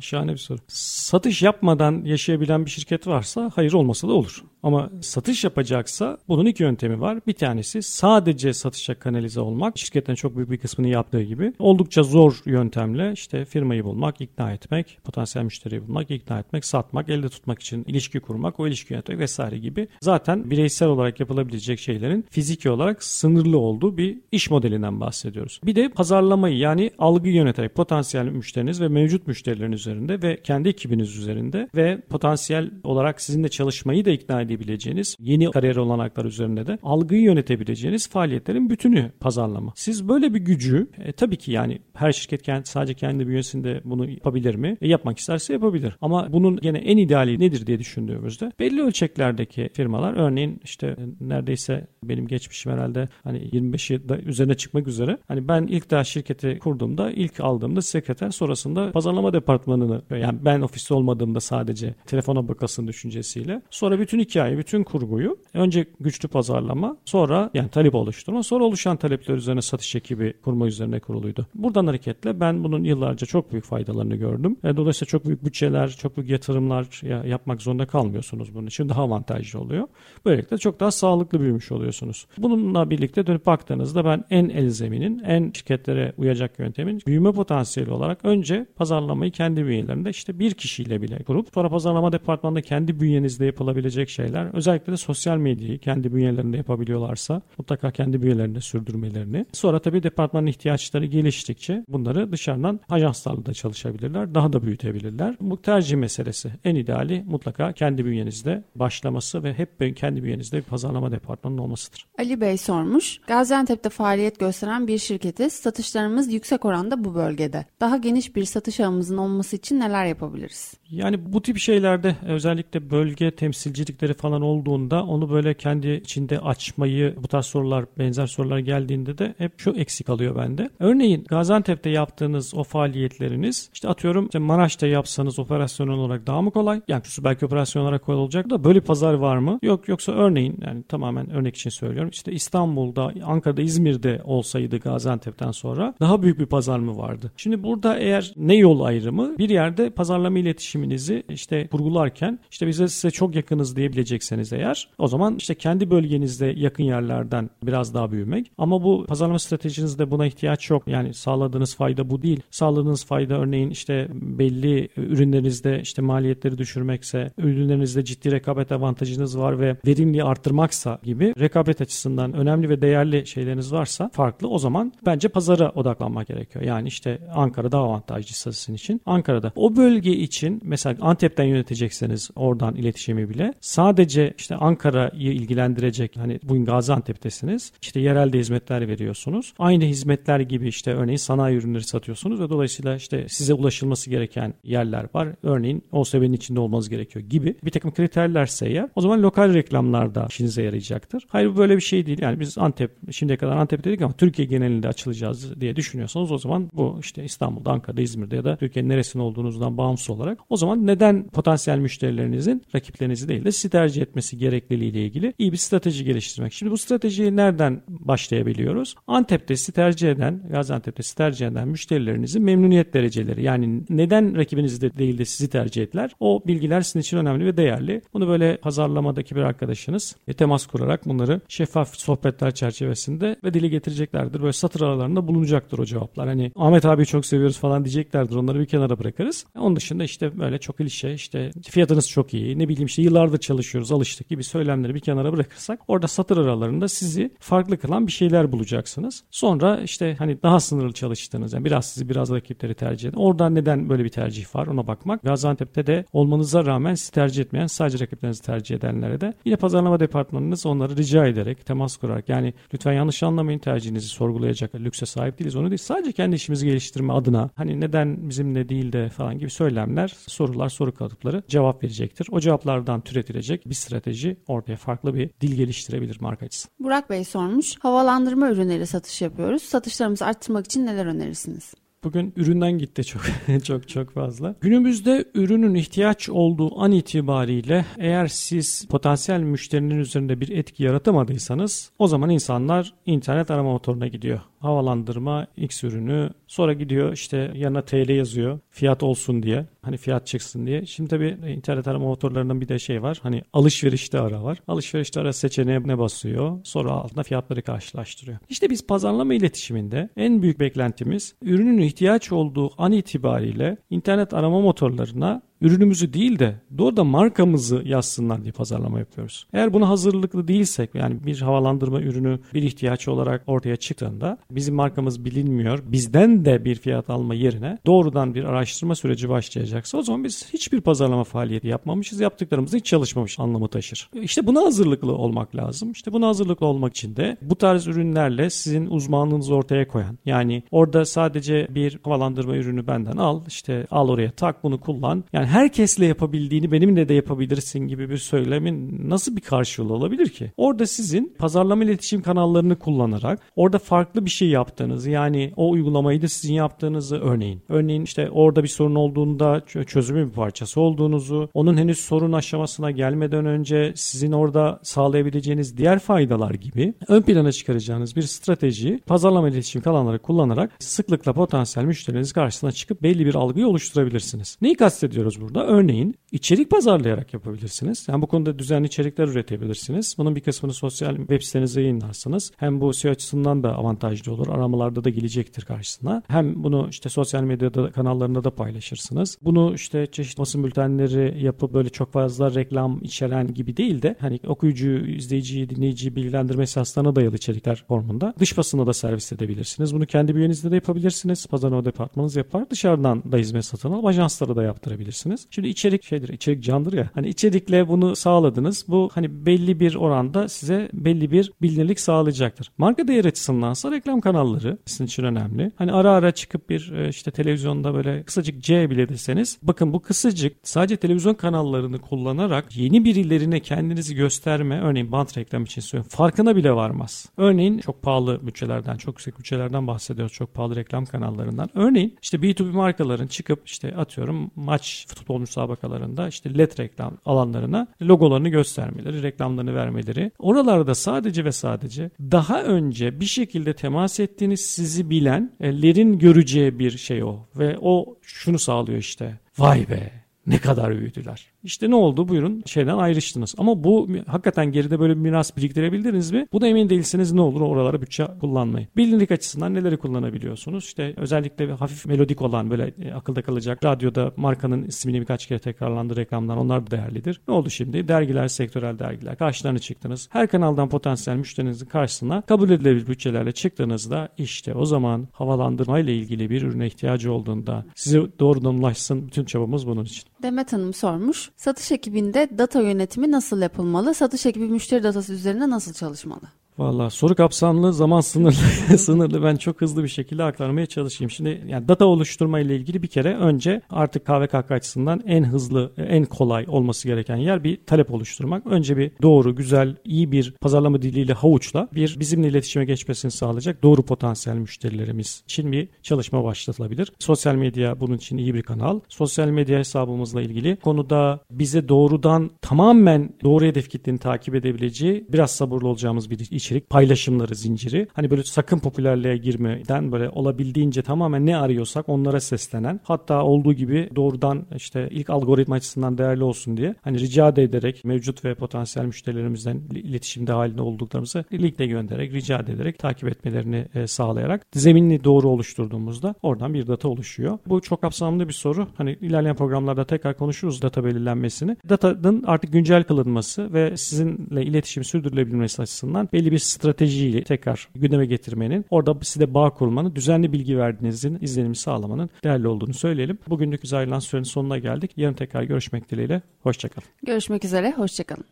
Şahane bir soru. Satış yapmadan yaşayabilen bir şirket varsa hayır olmasa da olur. Ama satış yapacaksa bunun iki yöntemi var. Bir tanesi sadece satışa kanalize olmak. Şirketten çok büyük bir kısmını yaptığı gibi. Oldukça zor yöntemle işte firmayı bulmak, ikna etmek, potansiyel müşteriyi bulmak, ikna etmek, satmak, elde tutmak için ilişki kurmak, o ilişki yönetmek vesaire gibi. Zaten bireysel olarak yapılabilecek şeylerin fiziki olarak sınırlı olduğu bir iş modelinden bahsediyoruz. Bir de pazarlamayı yani algı yöneterek potansiyel müşteriniz ve mevcut müşterilerin üzerinde ve kendi ekibiniz üzerinde ve potansiyel olarak sizinle çalışmayı da ikna edebileceğiniz yeni kariyer olanaklar üzerinde de algıyı yönetebileceğiniz faaliyetlerin bütünü pazarlama. Siz böyle bir gücü e, tabii ki yani her şirket kendi, sadece kendi bünyesinde bunu yapabilir mi? E, yapmak isterse yapabilir. Ama bunun gene en ideali nedir diye düşündüğümüzde belli ölçeklerdeki firmalar örneğin işte e, neredeyse benim geçmişim herhalde hani 25 yılda üzerine çıkmak üzere. Hani ben ilk daha şirketi kurduğumda ilk aldığımda sekreter sonrasında pazarlama departmanını yani ben ofiste olmadığımda sadece telefona bakasın düşüncesiyle. Sonra bütün hikaye, bütün kurguyu önce güçlü pazarlama sonra yani talep oluşturma sonra oluşan talepler üzerine satış ekibi kurma üzerine kuruluydu. Buradan hareketle ben bunun yıllarca çok büyük faydalarını gördüm. E, dolayısıyla çok büyük bütçeler, çok büyük yatırımlar yapmak zorunda kalmıyorsunuz bunun için. Daha avantajlı oluyor. Böylelikle çok daha sağlıklı büyümüş oluyorsunuz. Bununla birlikte dönüp baktığınızda ben en elzeminin, en şirketlere uyacak yöntemin büyüme potansiyeli olarak önce pazarlamayı kendi bünyelerinde işte bir kişiyle bile kurup sonra pazarlama departmanında kendi bünyenizde yapılabilecek şeyler özellikle de sosyal medyayı kendi bünyelerinde yapabiliyorlarsa mutlaka kendi bünyelerinde sürdürmelerini. Sonra tabii departmanın ihtiyaçları geliştikçe bunları dışarıdan ajanslarla da çalışabilirler. Daha da büyütebilirler. Bu tercih meselesi. En ideali mutlaka kendi bünyenizde başlaması ve hep kendi bünyenizde bir pazarlama departmanının olmasıdır. Ali Bey sormuş. Gaziantep'te faaliyet gösteren bir şirketiz. Satışlarımız yüksek oranda bu bölgede. Daha geniş bir satış ağımızın olması için neler yapabiliriz? Yani bu tip şeylerde özellikle bölge temsilcilikleri falan olduğunda onu böyle kendi içinde açmayı bu tarz sorular benzer sorular geldiğinde de hep şu eksik kalıyor bende. Örneğin Gaziantep'te yaptığınız o faaliyetleriniz işte atıyorum işte Maraş'ta yapsanız operasyon olarak daha mı kolay? Yani şu belki operasyon olarak kolay olacak da böyle pazar var mı? Yok yoksa örneğin yani tamamen örnek için söylüyorum. İşte İstanbul'da, Ankara'da, İzmir'de olsaydı Gaziantep'ten sonra daha büyük bir pazar mı vardı? Şimdi burada eğer ne yol ayrımı? Bir yerde pazarlama iletişiminizi işte kurgularken işte bize size çok yakınız diyebilecekseniz eğer o zaman işte kendi bölgenizde yakın yerlerden biraz daha büyümek. Ama bu pazarlama stratejinizde buna ihtiyaç yok. Yani sağladığınız fayda bu değil. Sağladığınız fayda örneğin işte belli ürünlerinizde işte maliyetleri düşürmekse, ürünlerinizde ciddi rekabet avantajınız var ve verimliği arttırmaksa gibi rekabet açısından önemli ve değerli şeyleriniz varsa farklı o zaman bence pazara odaklanmak gerekiyor. Yani işte Ankara daha avantajlı sizin için. Ankara'da o bölge için mesela Antep'ten yönetecekseniz oradan iletişimi bile sadece işte Ankara'yı ilgilendirecek hani bugün Gaziantep'tesiniz. İşte yerelde hizmetler veriyorsunuz. Aynı hizmetler gibi işte örneğin sanayi ürünleri satıyorsunuz ve dolayısıyla işte size ulaşılması gereken yerler var. Örneğin OSB'nin içinde olmanız gerekiyor gibi bir takım kriterlerse eğer o zaman lokal reklamlarda işinize yarayacaktır. Hayır bu böyle bir şey değil. Yani biz Antep şimdiye kadar Antep dedik ama Türkiye genelinde açılacağız diye düşünüyorsanız o zaman bu işte İstanbul'da, Ankara'da, İzmir'de ya da Türkiye'nin neresinde olduğunuzdan bağımsız olarak o zaman neden potansiyel müşterilerinizin rakiplerinizi değil de sizi tercih etmesi gerekliliği ile ilgili iyi bir strateji geliştirmek. Şimdi bu stratejiyi nereden başlayabiliyoruz? Antep'te sizi tercih eden, Gaziantep'te sizi tercih eden müşterilerinizin memnuniyet dereceleri yani neden rakibiniz de değil de sizi tercih ettiler? O bilgiler sizin için önemli ve değerli. Bunu böyle pazarlamadaki bir arkadaşınız e, temas kurarak bunları şeffaf sohbetler çerçevesinde ve dile getireceklerdir. Böyle satır aralarında bulunacaktır o cevaplar. Hani Ahmet abi çok seviyoruz falan diyeceklerdir. Onları bir kenara kenara bırakırız. Onun dışında işte böyle çok klişe işte fiyatınız çok iyi ne bileyim işte yıllardır çalışıyoruz alıştık gibi söylemleri bir kenara bırakırsak orada satır aralarında sizi farklı kılan bir şeyler bulacaksınız. Sonra işte hani daha sınırlı çalıştığınız yani biraz sizi biraz rakipleri tercih edin. Oradan neden böyle bir tercih var ona bakmak. Gaziantep'te de olmanıza rağmen sizi tercih etmeyen sadece rakiplerinizi tercih edenlere de yine pazarlama departmanınız onları rica ederek temas kurarak yani lütfen yanlış anlamayın tercihinizi sorgulayacak lükse sahip değiliz onu değil. Sadece kendi işimizi geliştirme adına hani neden bizimle değil de falan gibi söylemler, sorular, soru kalıpları cevap verecektir. O cevaplardan türetilecek bir strateji ortaya farklı bir dil geliştirebilir marka açısından. Burak Bey sormuş. Havalandırma ürünleri satış yapıyoruz. Satışlarımızı arttırmak için neler önerirsiniz? Bugün üründen gitti çok çok çok fazla. Günümüzde ürünün ihtiyaç olduğu an itibariyle eğer siz potansiyel müşterinin üzerinde bir etki yaratamadıysanız o zaman insanlar internet arama motoruna gidiyor havalandırma X ürünü sonra gidiyor işte yanına TL yazıyor fiyat olsun diye hani fiyat çıksın diye. Şimdi tabii internet arama motorlarının bir de şey var hani alışverişte ara var. Alışverişte ara seçeneğe ne basıyor sonra altında fiyatları karşılaştırıyor. İşte biz pazarlama iletişiminde en büyük beklentimiz ürünün ihtiyaç olduğu an itibariyle internet arama motorlarına ürünümüzü değil de doğrudan markamızı yazsınlar diye pazarlama yapıyoruz. Eğer buna hazırlıklı değilsek yani bir havalandırma ürünü bir ihtiyaç olarak ortaya çıktığında bizim markamız bilinmiyor bizden de bir fiyat alma yerine doğrudan bir araştırma süreci başlayacaksa o zaman biz hiçbir pazarlama faaliyeti yapmamışız yaptıklarımız hiç çalışmamış anlamı taşır. İşte buna hazırlıklı olmak lazım. İşte buna hazırlıklı olmak için de bu tarz ürünlerle sizin uzmanlığınızı ortaya koyan yani orada sadece bir havalandırma ürünü benden al işte al oraya tak bunu kullan yani herkesle yapabildiğini benimle de yapabilirsin gibi bir söylemin nasıl bir karşılığı olabilir ki? Orada sizin pazarlama iletişim kanallarını kullanarak orada farklı bir şey yaptığınız yani o uygulamayı da sizin yaptığınızı örneğin. Örneğin işte orada bir sorun olduğunda çözümün bir parçası olduğunuzu, onun henüz sorun aşamasına gelmeden önce sizin orada sağlayabileceğiniz diğer faydalar gibi ön plana çıkaracağınız bir strateji pazarlama iletişim kanalları kullanarak sıklıkla potansiyel müşteriniz karşısına çıkıp belli bir algıyı oluşturabilirsiniz. Neyi kastediyoruz burada. Örneğin içerik pazarlayarak yapabilirsiniz. Yani bu konuda düzenli içerikler üretebilirsiniz. Bunun bir kısmını sosyal web sitenize yayınlarsınız. Hem bu SEO açısından da avantajlı olur. Aramalarda da gelecektir karşısına. Hem bunu işte sosyal medyada kanallarında da paylaşırsınız. Bunu işte çeşitli basın bültenleri yapıp böyle çok fazla reklam içeren gibi değil de hani okuyucu, izleyiciyi, dinleyiciyi bilgilendirme esaslarına dayalı içerikler formunda dış basına da servis edebilirsiniz. Bunu kendi bünyenize de yapabilirsiniz. Pazarlama departmanınız yapar. Dışarıdan da hizmet satın alıp ajanslara da yaptırabilirsiniz yapacaksınız. Şimdi içerik şeydir, içerik candır ya. Hani içerikle bunu sağladınız. Bu hani belli bir oranda size belli bir bilinirlik sağlayacaktır. Marka değer açısındansa reklam kanalları sizin için önemli. Hani ara ara çıkıp bir e, işte televizyonda böyle kısacık C bile deseniz bakın bu kısacık sadece televizyon kanallarını kullanarak yeni birilerine kendinizi gösterme örneğin bant reklam için söylüyorum farkına bile varmaz. Örneğin çok pahalı bütçelerden çok yüksek bütçelerden bahsediyoruz çok pahalı reklam kanallarından. Örneğin işte B2B markaların çıkıp işte atıyorum maç müsabakalarında işte LED reklam alanlarına logolarını göstermeleri, reklamlarını vermeleri. Oralarda sadece ve sadece daha önce bir şekilde temas ettiğiniz sizi bilenlerin göreceği bir şey o. Ve o şunu sağlıyor işte. Vay be ne kadar büyüdüler. İşte ne oldu? Buyurun şeyden ayrıştınız. Ama bu hakikaten geride böyle bir miras biriktirebildiniz mi? Bu da emin değilseniz ne olur oralara bütçe kullanmayın. Bilinirlik açısından neleri kullanabiliyorsunuz? İşte özellikle hafif melodik olan böyle e, akılda kalacak radyoda markanın ismini birkaç kere tekrarlandı reklamlar onlar da değerlidir. Ne oldu şimdi? Dergiler, sektörel dergiler. Karşılarına çıktınız. Her kanaldan potansiyel müşterinizin karşısına kabul edilebilir bütçelerle çıktığınızda işte o zaman havalandırma ile ilgili bir ürüne ihtiyacı olduğunda size doğrudan ulaşsın. Bütün çabamız bunun için. Demet Hanım sormuş. Satış ekibinde data yönetimi nasıl yapılmalı? Satış ekibi müşteri datası üzerine nasıl çalışmalı? Valla soru kapsamlı, zaman sınırlı, sınırlı. Ben çok hızlı bir şekilde aktarmaya çalışayım. Şimdi yani data oluşturma ile ilgili bir kere önce artık KVKK açısından en hızlı, en kolay olması gereken yer bir talep oluşturmak. Önce bir doğru, güzel, iyi bir pazarlama diliyle havuçla bir bizimle iletişime geçmesini sağlayacak doğru potansiyel müşterilerimiz için bir çalışma başlatılabilir. Sosyal medya bunun için iyi bir kanal. Sosyal medya hesabımızla ilgili konuda bize doğrudan tamamen doğru hedef kitleni takip edebileceği biraz sabırlı olacağımız bir iç içerik paylaşımları zinciri. Hani böyle sakın popülerliğe girmeden böyle olabildiğince tamamen ne arıyorsak onlara seslenen hatta olduğu gibi doğrudan işte ilk algoritma açısından değerli olsun diye hani rica ederek mevcut ve potansiyel müşterilerimizden iletişimde halinde olduklarımızı linkle göndererek rica ederek takip etmelerini e, sağlayarak zeminini doğru oluşturduğumuzda oradan bir data oluşuyor. Bu çok kapsamlı bir soru. Hani ilerleyen programlarda tekrar konuşuruz data belirlenmesini. Datanın artık güncel kılınması ve sizinle iletişim sürdürülebilmesi açısından belli bir stratejiyle tekrar gündeme getirmenin, orada size bağ kurmanın, düzenli bilgi verdiğinizin izlenimi sağlamanın değerli olduğunu söyleyelim. Bugünlük ayrılan sürenin sonuna geldik. Yarın tekrar görüşmek dileğiyle. Hoşçakalın. Görüşmek üzere. Hoşçakalın.